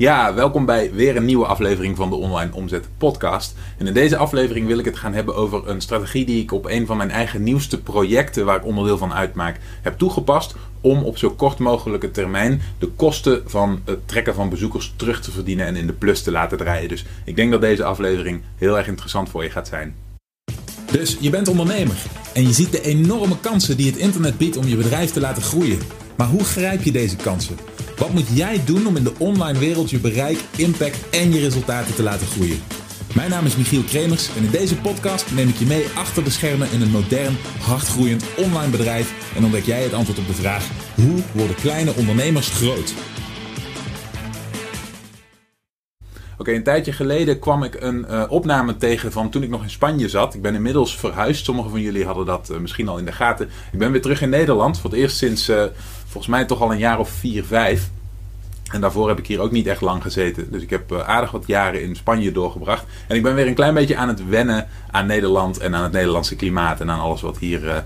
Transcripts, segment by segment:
Ja, welkom bij weer een nieuwe aflevering van de Online Omzet Podcast. En in deze aflevering wil ik het gaan hebben over een strategie die ik op een van mijn eigen nieuwste projecten, waar ik onderdeel van uitmaak, heb toegepast. Om op zo kort mogelijke termijn de kosten van het trekken van bezoekers terug te verdienen en in de plus te laten draaien. Dus ik denk dat deze aflevering heel erg interessant voor je gaat zijn. Dus je bent ondernemer en je ziet de enorme kansen die het internet biedt om je bedrijf te laten groeien. Maar hoe grijp je deze kansen? Wat moet jij doen om in de online wereld je bereik, impact en je resultaten te laten groeien? Mijn naam is Michiel Kremers en in deze podcast neem ik je mee achter de schermen in een modern, hardgroeiend online bedrijf en ontdek jij het antwoord op de vraag: hoe worden kleine ondernemers groot? Oké, een tijdje geleden kwam ik een uh, opname tegen van toen ik nog in Spanje zat. Ik ben inmiddels verhuisd. Sommigen van jullie hadden dat uh, misschien al in de gaten. Ik ben weer terug in Nederland. Voor het eerst sinds uh, volgens mij toch al een jaar of vier, vijf. En daarvoor heb ik hier ook niet echt lang gezeten. Dus ik heb aardig wat jaren in Spanje doorgebracht. En ik ben weer een klein beetje aan het wennen aan Nederland en aan het Nederlandse klimaat. En aan alles wat hier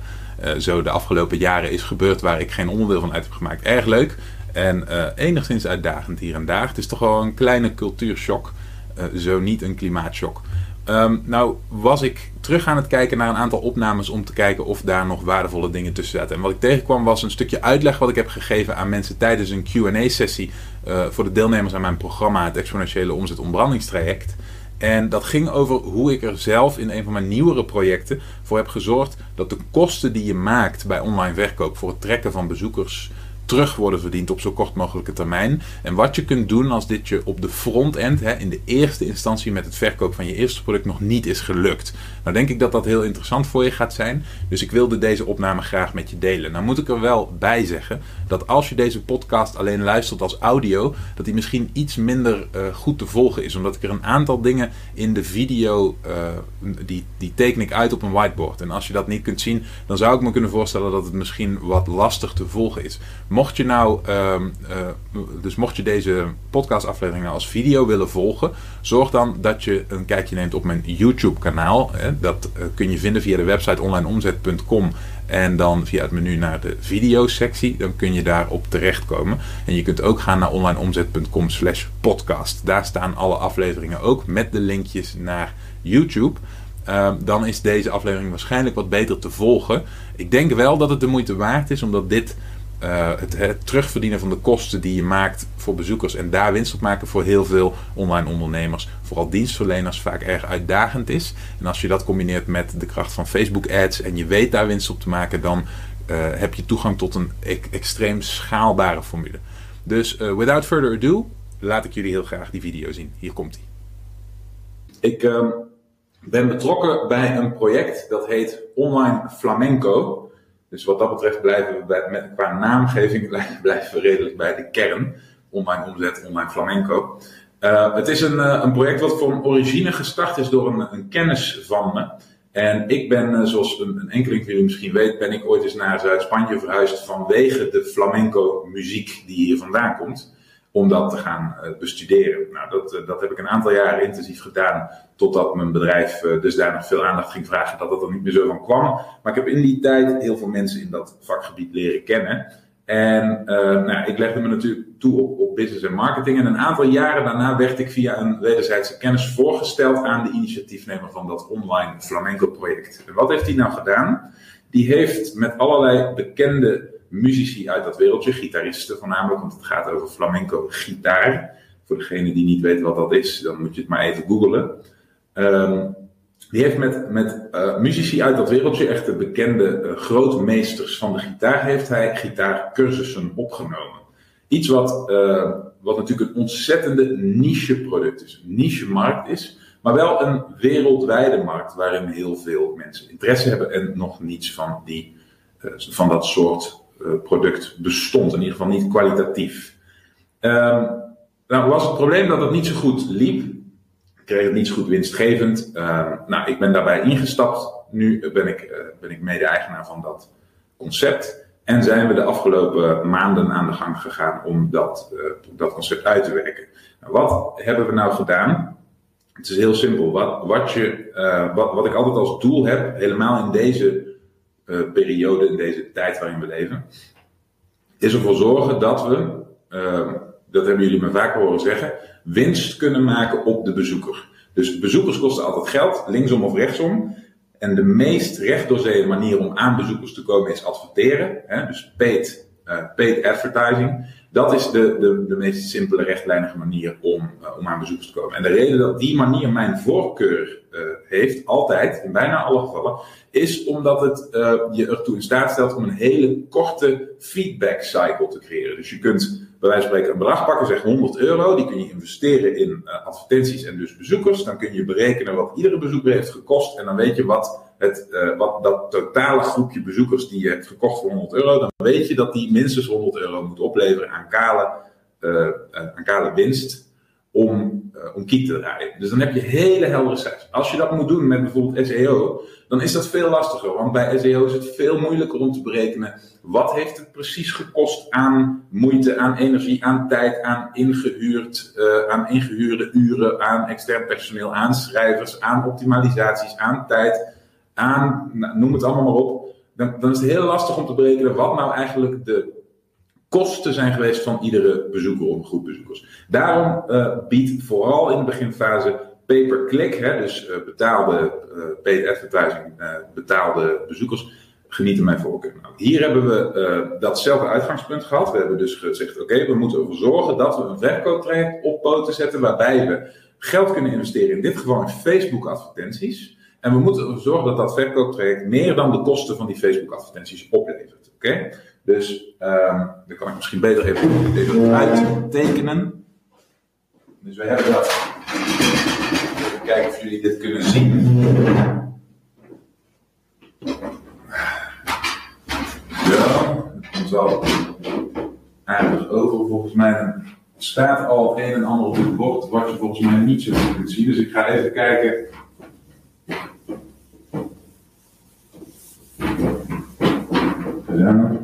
zo de afgelopen jaren is gebeurd. Waar ik geen onderdeel van uit heb gemaakt. Erg leuk. En uh, enigszins uitdagend hier en daar. Het is toch wel een kleine cultuurshock. Uh, zo niet een klimaatshock. Um, nou was ik terug aan het kijken naar een aantal opnames om te kijken of daar nog waardevolle dingen tussen zaten. En wat ik tegenkwam was een stukje uitleg wat ik heb gegeven aan mensen tijdens een Q&A-sessie uh, voor de deelnemers aan mijn programma, het exponentiële omzet ontbrandingstraject. En dat ging over hoe ik er zelf in een van mijn nieuwere projecten voor heb gezorgd dat de kosten die je maakt bij online verkoop voor het trekken van bezoekers terug worden verdiend op zo kort mogelijke termijn. En wat je kunt doen als dit je op de front-end, in de eerste instantie met het verkoop van je eerste product, nog niet is gelukt. Nou denk ik dat dat heel interessant voor je gaat zijn. Dus ik wilde deze opname graag met je delen. Nou moet ik er wel bij zeggen dat als je deze podcast alleen luistert als audio, dat die misschien iets minder uh, goed te volgen is. Omdat ik er een aantal dingen in de video, uh, die, die teken ik uit op een whiteboard. En als je dat niet kunt zien, dan zou ik me kunnen voorstellen dat het misschien wat lastig te volgen is. Je nou, uh, uh, dus mocht je deze podcastaflevering als video willen volgen, zorg dan dat je een kijkje neemt op mijn YouTube kanaal. Hè. Dat uh, kun je vinden via de website onlineomzet.com en dan via het menu naar de videosectie. Dan kun je daarop terechtkomen. En je kunt ook gaan naar onlineomzet.com slash podcast. Daar staan alle afleveringen ook met de linkjes naar YouTube. Uh, dan is deze aflevering waarschijnlijk wat beter te volgen. Ik denk wel dat het de moeite waard is, omdat dit uh, het, het, terugverdienen van de kosten die je maakt voor bezoekers en daar winst op maken voor heel veel online ondernemers, vooral dienstverleners, vaak erg uitdagend is. En als je dat combineert met de kracht van Facebook ads en je weet daar winst op te maken, dan uh, heb je toegang tot een extreem schaalbare formule. Dus uh, without further ado, laat ik jullie heel graag die video zien. Hier komt hij. Ik ben betrokken bij een project dat heet Online Flamenco. Dus wat dat betreft blijven we bij, met, qua naamgeving blijven we redelijk bij de kern. Online omzet, online flamenco. Uh, het is een, uh, een project wat een origine gestart is door een, een kennis van me. En ik ben, uh, zoals een, een enkeling van jullie misschien weet, ben ik ooit eens naar Zuid-Spanje verhuisd vanwege de flamenco muziek die hier vandaan komt om dat te gaan uh, bestuderen. Nou, dat, uh, dat heb ik een aantal jaren intensief gedaan, totdat mijn bedrijf uh, dus daar nog veel aandacht ging vragen, dat dat er niet meer zo van kwam. Maar ik heb in die tijd heel veel mensen in dat vakgebied leren kennen. En nou, ik legde me natuurlijk toe op, op business en marketing. En een aantal jaren daarna werd ik via een wederzijdse kennis voorgesteld aan de initiatiefnemer van dat online flamenco project. En wat heeft hij nou gedaan? Die heeft met allerlei bekende muzici uit dat wereldje, gitaristen voornamelijk, want het gaat over flamenco gitaar. Voor degene die niet weet wat dat is, dan moet je het maar even googlen. Um, die heeft met, met uh, muzici uit dat wereldje, echt de bekende uh, grootmeesters van de gitaar, heeft hij gitaarcursussen opgenomen. Iets wat, uh, wat natuurlijk een ontzettende niche product is, een niche markt is, maar wel een wereldwijde markt waarin heel veel mensen interesse hebben en nog niets van, die, van dat soort product bestond, in ieder geval niet kwalitatief. Um, nou was het probleem dat het niet zo goed liep. Ik kreeg het niet zo goed winstgevend. Um, nou, ik ben daarbij ingestapt. Nu ben ik, uh, ben ik mede-eigenaar van dat concept. En zijn we de afgelopen maanden aan de gang gegaan om dat, uh, dat concept uit te werken. Nou, wat hebben we nou gedaan? Het is heel simpel. Wat, wat, je, wat, wat ik altijd als doel heb, helemaal in deze uh, periode, in deze tijd waarin we leven, is ervoor zorgen dat we uh, dat hebben jullie me vaak horen zeggen, winst kunnen maken op de bezoeker. Dus bezoekers kosten altijd geld, linksom of rechtsom. En de meest rechtdoorzee manier om aan bezoekers te komen is adverteren. Hè? Dus paid, uh, paid advertising. Dat is de, de, de meest simpele, rechtlijnige manier om, uh, om aan bezoekers te komen. En de reden dat die manier mijn voorkeur uh, heeft, altijd, in bijna alle gevallen, is omdat het je ertoe in staat stelt om een hele korte feedback cycle te creëren. Dus je kunt bij wijze van spreken een bedrag pakken, zeg 100 euro, die kun je investeren in advertenties en dus bezoekers. Dan kun je berekenen wat iedere bezoeker heeft gekost en dan weet je wat, het, uh, wat dat totale groepje bezoekers die je hebt gekocht voor 100 euro, dan weet je dat die minstens 100 euro moet opleveren aan kale, uh, aan kale winst om, uh, om te draaien. Dus dan heb je hele heldere cijfers. Als je dat moet doen met bijvoorbeeld SEO, dan is dat veel lastiger. Want bij SEO is het veel moeilijker om te berekenen wat heeft het precies gekost aan moeite, aan energie, aan tijd, aan, ingehuurd, aan ingehuurde uren, aan extern personeel, aan schrijvers, aan optimalisaties, aan tijd, aan, nou, noem het allemaal maar op. Dan, dan is het heel lastig om te berekenen wat nou eigenlijk de kosten zijn geweest van iedere bezoeker of groep bezoekers. Daarom uh, biedt vooral in de beginfase pay-per-click, dus uh, betaalde uh, paid advertising, betaalde bezoekers, genieten mijn voorkeur. Nou, hier hebben we datzelfde uitgangspunt gehad. We hebben dus gezegd, oké, we moeten ervoor zorgen dat we een verkooptraject op poten zetten waarbij we geld kunnen investeren, in dit geval in Facebook advertenties. En we moeten ervoor zorgen dat dat verkooptraject meer dan de kosten van die Facebook advertenties oplevert. Oké? Dus um, dan kan ik misschien beter even, even uittekenen. Dus we hebben dat. Even kijken of jullie dit kunnen zien. Ja, het komt wel aardig over volgens mij. Staat al een en ander op het bord wat je volgens mij niet zo goed kunt zien. Dus ik ga even kijken. Ja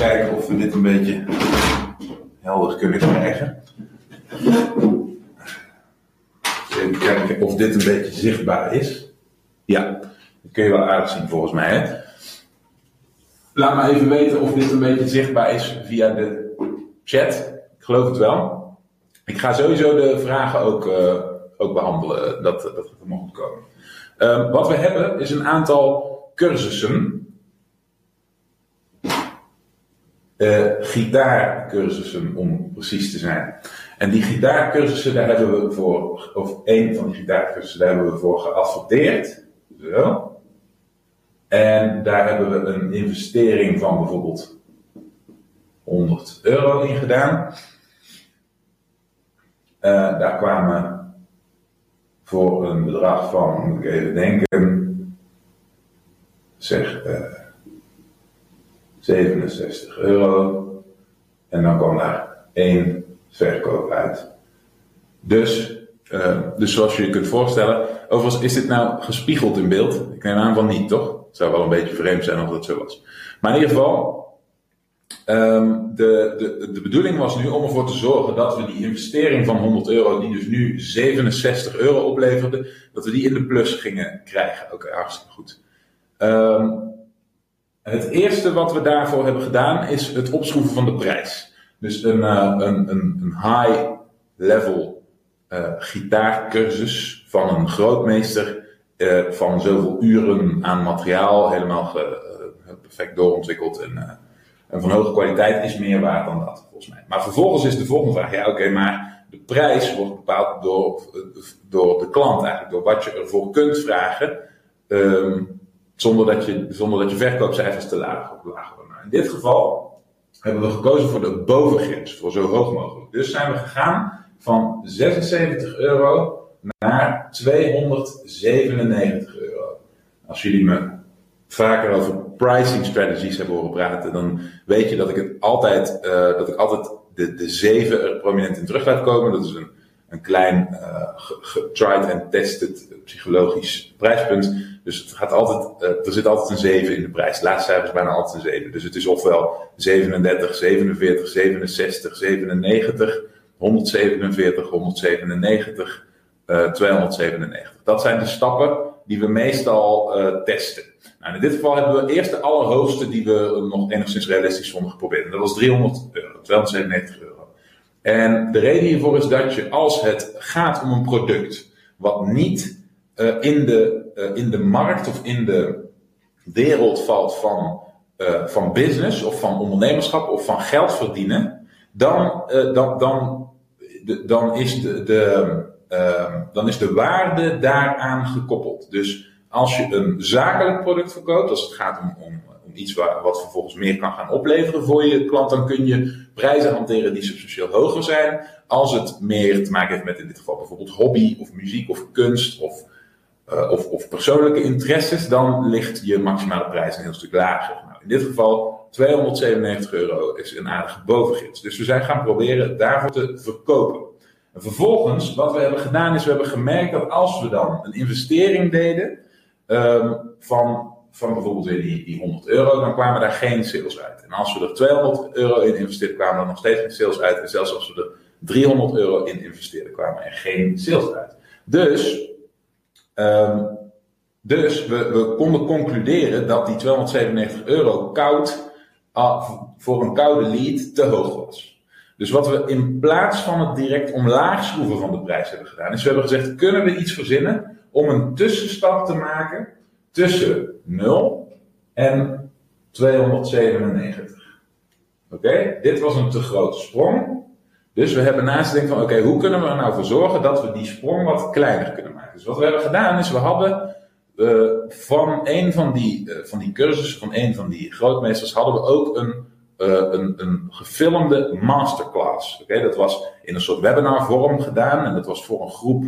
kijken of we dit een beetje helder kunnen krijgen. Even kijken of dit een beetje zichtbaar is. Ja, dat kun je wel aardig zien volgens mij. Hè? Laat me even weten of dit een beetje zichtbaar is via de chat. Ik geloof het wel. Ik ga sowieso de vragen ook, uh, ook behandelen. Dat, dat er goed komen. Uh, wat we hebben is een aantal cursussen uh, gitaarcursussen om precies te zijn. En die gitaarcursussen, daar hebben we voor, of één van die gitaarcursussen, daar hebben we voor geadverteerd. Zo. En daar hebben we een investering van bijvoorbeeld 100 euro in gedaan. Uh, daar kwamen voor een bedrag van, moet ik even denken, zeg, uh, 67 euro. En dan kwam daar één verkoop uit. Dus, uh, dus zoals je je kunt voorstellen, overigens is dit nou gespiegeld in beeld? Ik neem aan van niet, toch? Het zou wel een beetje vreemd zijn als dat zo was. Maar in ieder geval, um, de, de, de bedoeling was nu om ervoor te zorgen dat we die investering van 100 euro, die dus nu 67 euro opleverde, dat we die in de plus gingen krijgen. Oké, okay, hartstikke goed. Um, het eerste wat we daarvoor hebben gedaan is het opschroeven van de prijs. Dus een, uh, een, een, een high-level uh, gitaarcursus van een grootmeester uh, van zoveel uren aan materiaal, helemaal perfect doorontwikkeld en, en, van hoge kwaliteit, is meer waard dan dat, volgens mij. Maar vervolgens is de volgende vraag, ja oké, maar de prijs wordt bepaald door, door de klant eigenlijk, door wat je ervoor kunt vragen. Um, zonder dat je, zonder dat je verkoopcijfers te laag, laag worden. Nou, in dit geval hebben we gekozen voor de bovengrens, voor zo hoog mogelijk. Dus zijn we gegaan van 76 euro naar 297 euro. Als jullie me vaker over pricing strategies hebben horen praten, dan weet je dat ik het altijd, uh, dat ik altijd de, de 7 er prominent in terug laat komen. Dat is een, een klein uh, tried and tested psychologisch prijspunt. Dus het gaat altijd, er zit altijd een 7 in de prijs. Laatste is bijna altijd een 7. Dus het is ofwel 37, 47, 67, 97, 147, 197, uh, 297. Dat zijn de stappen die we meestal testen. Nou, in dit geval hebben we eerst de allerhoogste die we nog enigszins realistisch vonden geprobeerd. Dat was 300 euro, 297 euro. En de reden hiervoor is dat je, als het gaat om een product wat niet uh, in, de, uh, in de markt of in de wereld valt van, uh, van business of van ondernemerschap of van geld verdienen, dan, dan, dan, dan, is de, de, dan is de waarde daaraan gekoppeld. Dus als je een zakelijk product verkoopt, als het gaat om, om, iets wat vervolgens meer kan gaan opleveren voor je klant, dan kun je prijzen hanteren die substantieel hoger zijn. Als het meer te maken heeft met in dit geval bijvoorbeeld hobby of muziek of kunst of, uh, of, of, persoonlijke interesses, dan ligt je maximale prijs een heel stuk lager. Nou, in dit geval 297 euro is een aardige bovengrens. Dus we zijn gaan proberen daarvoor te verkopen. En vervolgens, wat we hebben gedaan, is we hebben gemerkt dat als we dan een investering deden, um, van, van bijvoorbeeld weer die, die 100 euro, dan kwamen daar geen sales uit. En als we er 200 euro in investeerden, kwamen er nog steeds geen sales uit. En zelfs als we er 300 euro in investeerden, kwamen er geen sales uit. Dus, um, dus we, we konden concluderen dat die 297 euro koud, uh, voor een koude lead te hoog was. Dus wat we in plaats van het direct omlaag schroeven van de prijs hebben gedaan, is we hebben gezegd: kunnen we iets verzinnen om een tussenstap te maken tussen 0 en 297. Oké, dit was een te grote sprong. Dus we hebben naast denken van oké, hoe kunnen we er nou voor zorgen dat we die sprong wat kleiner kunnen maken. Dus wat we hebben gedaan is we hadden van een van die, uh, van die cursussen, van een van die grootmeesters, hadden we ook een, uh, een, een gefilmde masterclass. Oké, dat was in een soort webinar vorm gedaan en dat was voor een groep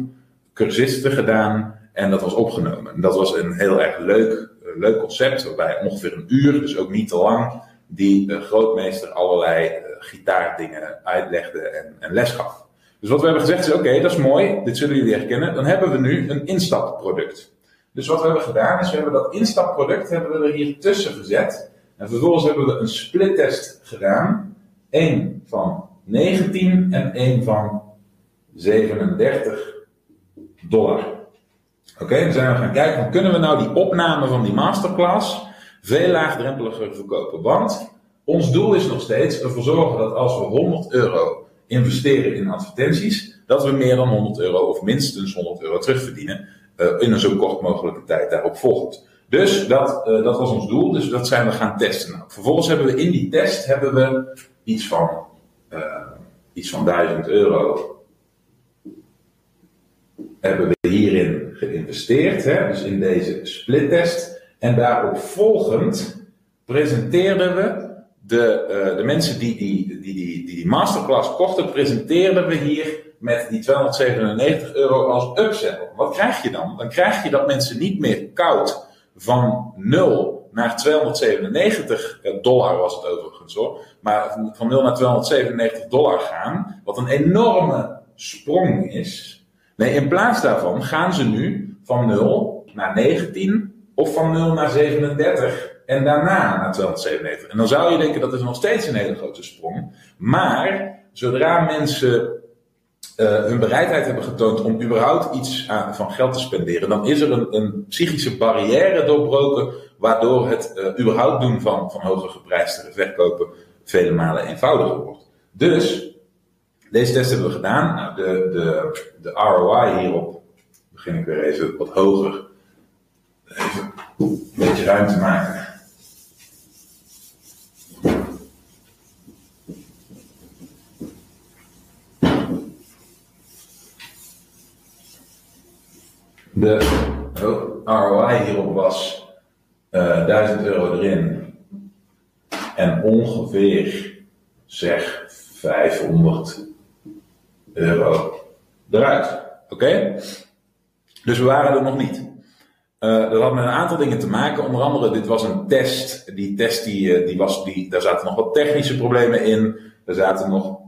cursisten gedaan en dat was opgenomen. En dat was een heel erg leuk, leuk concept, waarbij ongeveer een uur, dus ook niet te lang, die uh, grootmeester allerlei uh, gitaardingen uitlegde en, les gaf. Dus wat we hebben gezegd is, oké, dat is mooi, dit zullen jullie herkennen, dan hebben we nu een instapproduct. Dus wat we hebben gedaan is, we hebben dat instapproduct hebben we er hier tussen gezet. En vervolgens hebben we een splittest gedaan. één van 19 en één van 37 dollar. Oké, dan zijn we gaan kijken, kunnen we nou die opname van die masterclass veel laagdrempeliger verkopen? Want ons doel is nog steeds ervoor zorgen dat als we 100 euro investeren in advertenties, dat we meer dan 100 euro of minstens 100 euro terugverdienen uh, in een zo kort mogelijke tijd daarop volgend. Dus dat, uh, dat was ons doel, dus dat zijn we gaan testen. Nou, vervolgens hebben we in die test hebben we iets van, uh, iets van 1000 euro hebben we hierin geïnvesteerd, hè, dus in deze splittest. En daarop volgend presenteerden we de, uh, de mensen die die, die, die, die die masterclass kochten, presenteerden we hier met die 297 euro als upsell. Wat krijg je dan? Dan krijg je dat mensen niet meer koud van 0 naar 297 dollar was het overigens hoor. Maar van 0 naar 297 dollar gaan, wat een enorme sprong is. Nee, in plaats daarvan gaan ze nu van 0 naar 19 of van 0 naar 37 en daarna naar 297. En dan zou je denken dat is nog steeds een hele grote sprong. Maar zodra mensen uh, hun bereidheid hebben getoond om überhaupt iets aan, van geld te spenderen, dan is er een, psychische barrière doorbroken, waardoor het uh, überhaupt doen van, van hoger geprijsde verkopen vele malen eenvoudiger wordt. Dus deze test hebben we gedaan. Nou, de, de, de ROI hierop begin ik weer even wat hoger. Even een beetje ruimte maken. De ROI hierop was uh, eh, 1000 euro erin en ongeveer zeg 500 euro eruit. Oké? Dus we waren er nog niet. Uh, dat had met een aantal dingen te maken. Onder andere, dit was een test. Die test, die, eh, die was, die, daar zaten nog wat technische problemen in. Er zaten nog,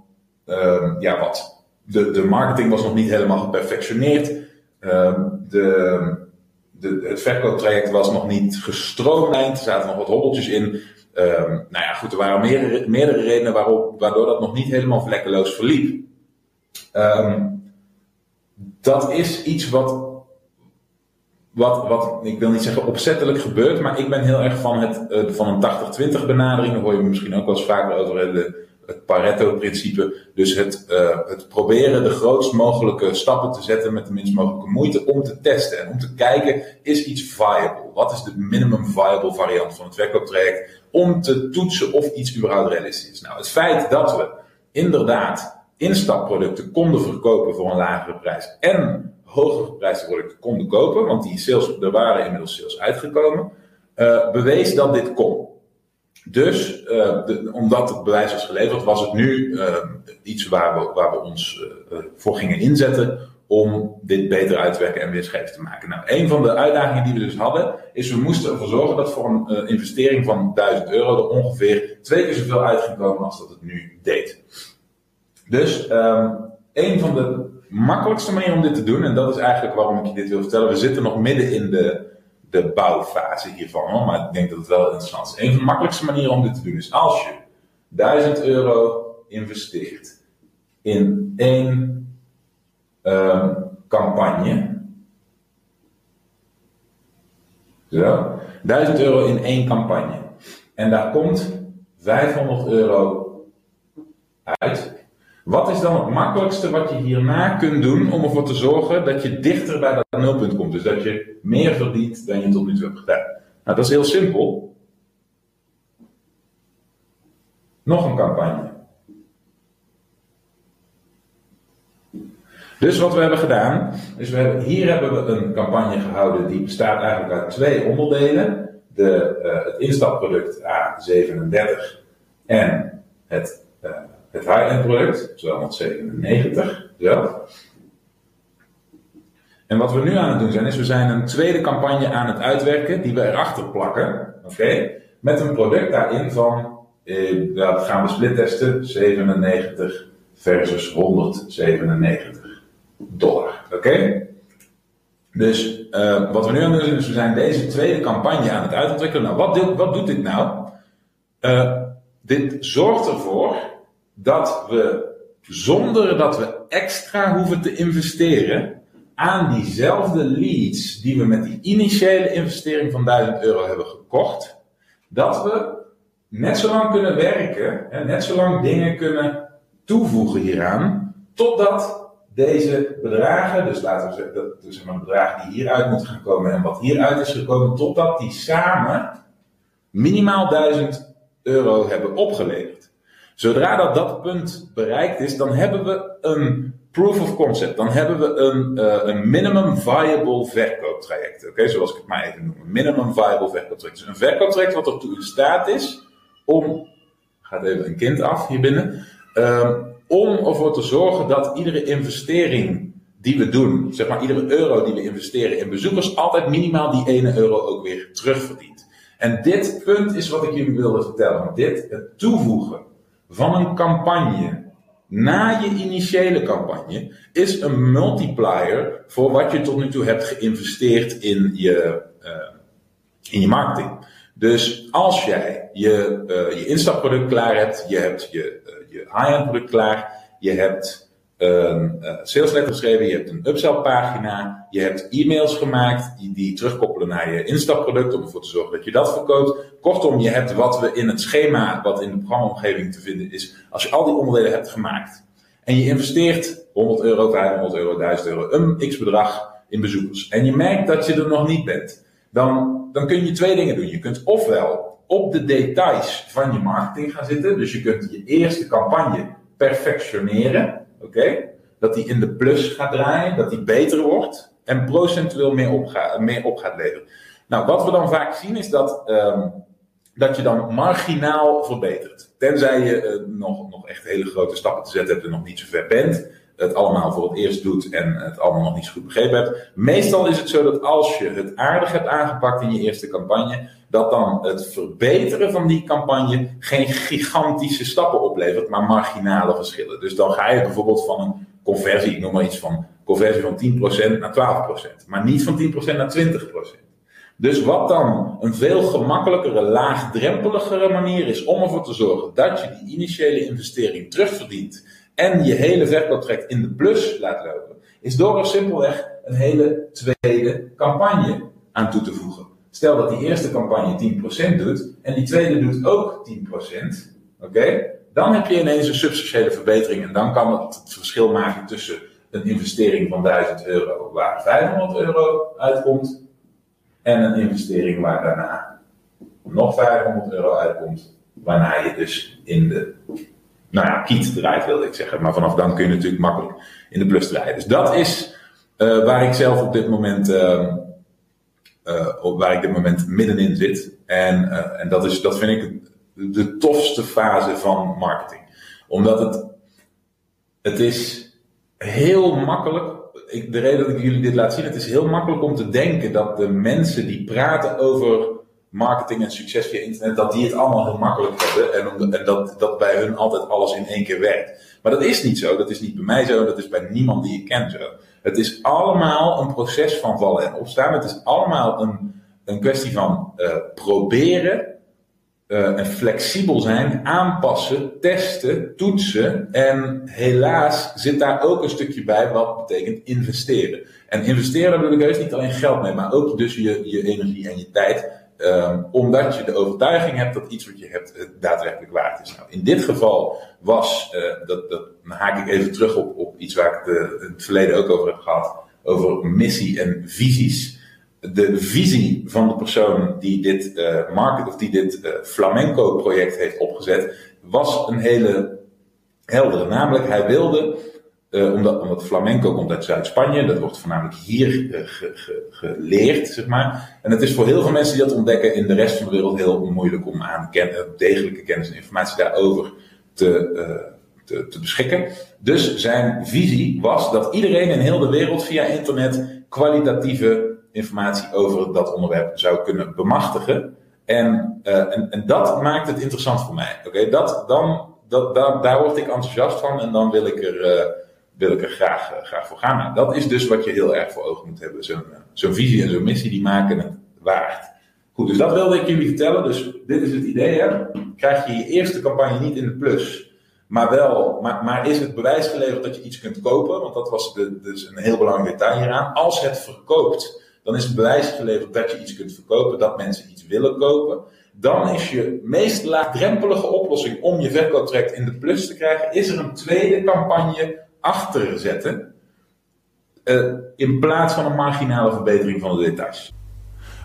uh, ja wat, de, de marketing was nog niet helemaal geperfectioneerd. Uh, de, de, het verkooptraject was nog niet gestroomlijnd. Er zaten nog wat hobbeltjes in. Um, nou ja, goed, er waren meerdere, meerdere redenen waarop, waardoor dat nog niet helemaal vlekkeloos verliep. Um, dat is iets wat, wat, wat, ik wil niet zeggen opzettelijk gebeurt, maar ik ben heel erg van, het, van een 80-20 benadering. Daar hoor je misschien ook wel eens vaker over de, het Pareto-principe. Dus het, uh, het proberen de grootst mogelijke stappen te zetten met de minst mogelijke moeite om te testen. En om te kijken, is iets viable? Wat is de minimum viable variant van het verkooptraject? Om te toetsen of iets überhaupt realistisch is. Nou, het feit dat we inderdaad instapproducten konden verkopen voor een lagere prijs en hogere geprijsde producten konden kopen, want die sales, er waren inmiddels sales uitgekomen, uh, bewees dat dit kon. Dus, de, omdat het bewijs was geleverd, was het nu uh, iets waar we, waar we ons voor gingen inzetten om dit beter uit te werken en weerschijf te maken. Nou, een van de uitdagingen die we dus hadden, is we moesten ervoor zorgen dat voor een investering van 1000 euro er ongeveer twee keer zoveel uit ging komen als dat het nu deed. Dus um, een van de makkelijkste manieren om dit te doen, en dat is eigenlijk waarom ik je dit wil vertellen, we zitten nog midden in de, de bouwfase hiervan, maar ik denk dat het wel interessant is. Een van de makkelijkste manieren om dit te doen is als je 1000 euro investeert in één um, campagne. Zo. 1000 euro in één campagne. En daar komt 500 euro uit. Wat is dan het makkelijkste wat je hierna kunt doen om ervoor te zorgen dat je dichter bij dat nulpunt komt? Dus dat je meer verdient dan je tot nu toe hebt gedaan. Nou, dat is heel simpel. Nog een campagne. Dus wat we hebben gedaan, is we hebben, hier hebben we een campagne gehouden die bestaat eigenlijk uit twee onderdelen. De, uh, het instapproduct A37 en het het high-end product, 297 zelf. En wat we nu aan het doen zijn, is we zijn een tweede campagne aan het uitwerken, die we erachter plakken, oké, met een product daarin van, eh, dat gaan we split testen, 97 versus 197 dollar, oké. Dus uh, wat we nu aan het doen zijn, is we zijn deze tweede campagne aan het uitontwikkelen. Nou, wat, wat doet dit nou? Uh, dit zorgt ervoor dat we zonder dat we extra hoeven te investeren aan diezelfde leads die we met die initiële investering van 1000 euro hebben gekocht, dat we net zo lang kunnen werken en net zo lang dingen kunnen toevoegen hieraan, totdat deze bedragen, dus laten we zeggen, dat, dus maar bedragen die hieruit moeten gaan komen en wat hieruit is gekomen, totdat die samen minimaal 1000 euro hebben opgeleverd. Zodra dat, dat punt bereikt is, dan hebben we een proof of concept. Dan hebben we een, uh, een minimum viable verkooptraject. Oké, zoals ik het maar even noem. Minimum viable verkooptraject. Dus een verkooptraject wat ertoe in staat is om, gaat even een kind af hier binnen, um, om ervoor te zorgen dat iedere investering die we doen, zeg maar iedere euro die we investeren in bezoekers, altijd minimaal die ene euro ook weer terugverdient. En dit punt is wat ik jullie wilde vertellen. Dit, het toevoegen van een campagne na je initiële campagne is een multiplier voor wat je tot nu toe hebt geïnvesteerd in je, uh, in je marketing. Dus als jij je, uh, je instapproduct klaar hebt, je hebt je, uh, je high-end product klaar, je hebt een uh, sales letter geschreven, je hebt een upsell pagina, je hebt e-mails gemaakt die, die terugkoppelen naar je instapproduct om ervoor te zorgen dat je dat verkoopt. Kortom, je hebt wat we in het schema, wat in de programmaomgeving te vinden is, als je al die onderdelen hebt gemaakt en je investeert 100 euro, 500 euro, 1000 euro, een x bedrag in bezoekers en je merkt dat je er nog niet bent, dan, dan kun je twee dingen doen. Je kunt ofwel op de details van je marketing gaan zitten, dus je kunt je eerste campagne perfectioneren Oké? Dat die in de plus gaat draaien, dat die beter wordt en procentueel meer op, gaat, meer op gaat leveren. Nou, wat we dan vaak zien is dat, um, dat je dan marginaal verbetert. Tenzij je uh, nog, nog echt hele grote stappen te zetten hebt en nog niet zo ver bent. Het allemaal voor het eerst doet en het allemaal nog niet zo goed begrepen hebt. Meestal is het zo dat als je het aardig hebt aangepakt in je eerste campagne, dat dan het verbeteren van die campagne geen gigantische stappen oplevert, maar marginale verschillen. Dus dan ga je bijvoorbeeld van een conversie, ik noem maar iets van conversie van 10% naar 12%, maar niet van 10% naar 20%. Dus wat dan een veel gemakkelijkere, laagdrempeligere manier is om ervoor te zorgen dat je die initiële investering terugverdient en je hele verkooptraject in de plus laat lopen, is door er simpelweg een hele tweede campagne aan toe te voegen. Stel dat die eerste campagne 10% doet en die tweede doet ook 10%. Oké? Dan heb je ineens een substantiële verbetering en dan kan het verschil maken tussen een investering van 1000 euro waar 500 euro uitkomt en een investering waar daarna nog 500 euro uitkomt, waarna je dus in de nou ja, kiet draait, wilde ik zeggen. Maar vanaf dan kun je natuurlijk makkelijk in de plus draaien. Dus dat is uh, waar ik zelf op dit moment, uh, uh, waar ik dit moment middenin zit. En, en dat, is, dat vind ik de tofste fase van marketing. Omdat het, het is heel makkelijk. Ik, de reden dat ik jullie dit laat zien, het is heel makkelijk om te denken dat de mensen die praten over marketing en succes via internet, dat die het allemaal heel makkelijk hebben en, en dat, dat bij hun altijd alles in één keer werkt. Maar dat is niet zo, dat is niet bij mij zo, dat is bij niemand die ik ken zo. Het is allemaal een proces van vallen en opstaan. Het is allemaal een, een kwestie van uh, proberen uh, en flexibel zijn, aanpassen, testen, toetsen. En helaas zit daar ook een stukje bij wat betekent investeren. En investeren, bedoel ik heus niet alleen geld mee, maar ook dus je, je energie en je tijd. Um, omdat je de overtuiging hebt dat iets wat je hebt uh, daadwerkelijk waard is. Nou, in dit geval was, uh, dat, dat dan haak ik even terug op, op iets waar ik de, in het verleden ook over heb gehad, over missie en visies. De visie van de persoon die dit uh, market of die dit flamenco project heeft opgezet, was een hele heldere. Namelijk, hij wilde uh, omdat, omdat flamenco komt uit Zuid-Spanje, dat wordt voornamelijk hier ge, geleerd, zeg maar. En het is voor heel veel mensen die dat ontdekken in de rest van de wereld heel moeilijk om aan uh, degelijke kennis en informatie daarover te, te, te, beschikken. Dus zijn visie was dat iedereen in heel de wereld via internet kwalitatieve informatie over dat onderwerp zou kunnen bemachtigen. En, en, en dat maakt het interessant voor mij. Oké, dat, dan, dat, daar, daar word ik enthousiast van en dan wil ik er wil ik er graag, eh, graag voor gaan. Dat is dus wat je heel erg voor ogen moet hebben. Zo'n eh, zo'n visie en zo'n missie, die maken het waard. Goed, dus dat wilde ik jullie vertellen. Dus dit is het idee. Hè? Krijg je je eerste campagne niet in de plus, maar wel, maar, maar is het bewijs geleverd dat je iets kunt kopen? Want dat was de, dus een heel belangrijk detail hieraan. Als het verkoopt, dan is het bewijs geleverd dat je iets kunt verkopen, dat mensen iets willen kopen. Dan is je meest laagdrempelige oplossing om je verkooptraject in de plus te krijgen, is er een tweede campagne achter zetten. Uh, in plaats van een marginale verbetering van de details.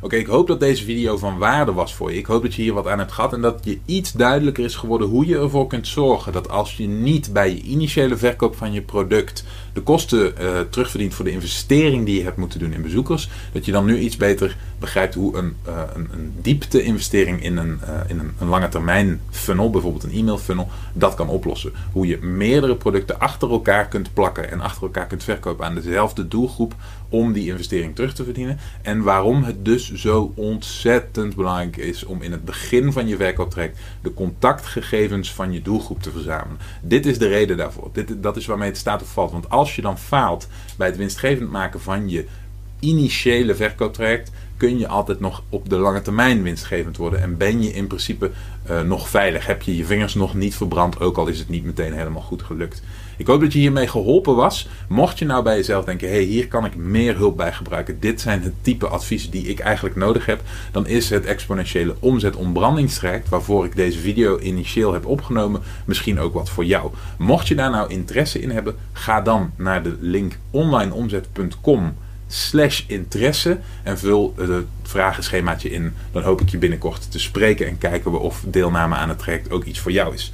Oké, ik hoop dat deze video van waarde was voor je. Ik hoop dat je hier wat aan hebt gehad en dat je iets duidelijker is geworden hoe je ervoor kunt zorgen dat als je niet bij je initiële verkoop van je product de kosten uh, terugverdient voor de investering die je hebt moeten doen in bezoekers, dat je dan nu iets beter begrijpt hoe een, uh, een, een diepte investering in, een, uh, in een, een lange termijn funnel, bijvoorbeeld een e-mail funnel, dat kan oplossen. Hoe je meerdere producten achter elkaar kunt plakken en achter elkaar kunt verkopen aan dezelfde doelgroep om die investering terug te verdienen. En waarom het dus zo ontzettend belangrijk is om in het begin van je verkooptraject de contactgegevens van je doelgroep te verzamelen. Dit is de reden daarvoor. Dit, dat is waarmee het staat of valt. Want als je dan faalt bij het winstgevend maken van je initiële verkooptraject, kun je altijd nog op de lange termijn winstgevend worden. En ben je in principe uh, nog veilig. Heb je je vingers nog niet verbrand, ook al is het niet meteen helemaal goed gelukt. Ik hoop dat je hiermee geholpen was. Mocht je nou bij jezelf denken, hey, hier kan ik meer hulp bij gebruiken. Dit zijn het type adviezen die ik eigenlijk nodig heb. Dan is het exponentiële omzet ontbrandingstraject, waarvoor ik deze video initieel heb opgenomen, misschien ook wat voor jou. Mocht je daar nou interesse in hebben, ga dan naar de link onlineomzet.com slash interesse en vul het vragenschemaatje in. Dan hoop ik je binnenkort te spreken en kijken we of deelname aan het traject ook iets voor jou is.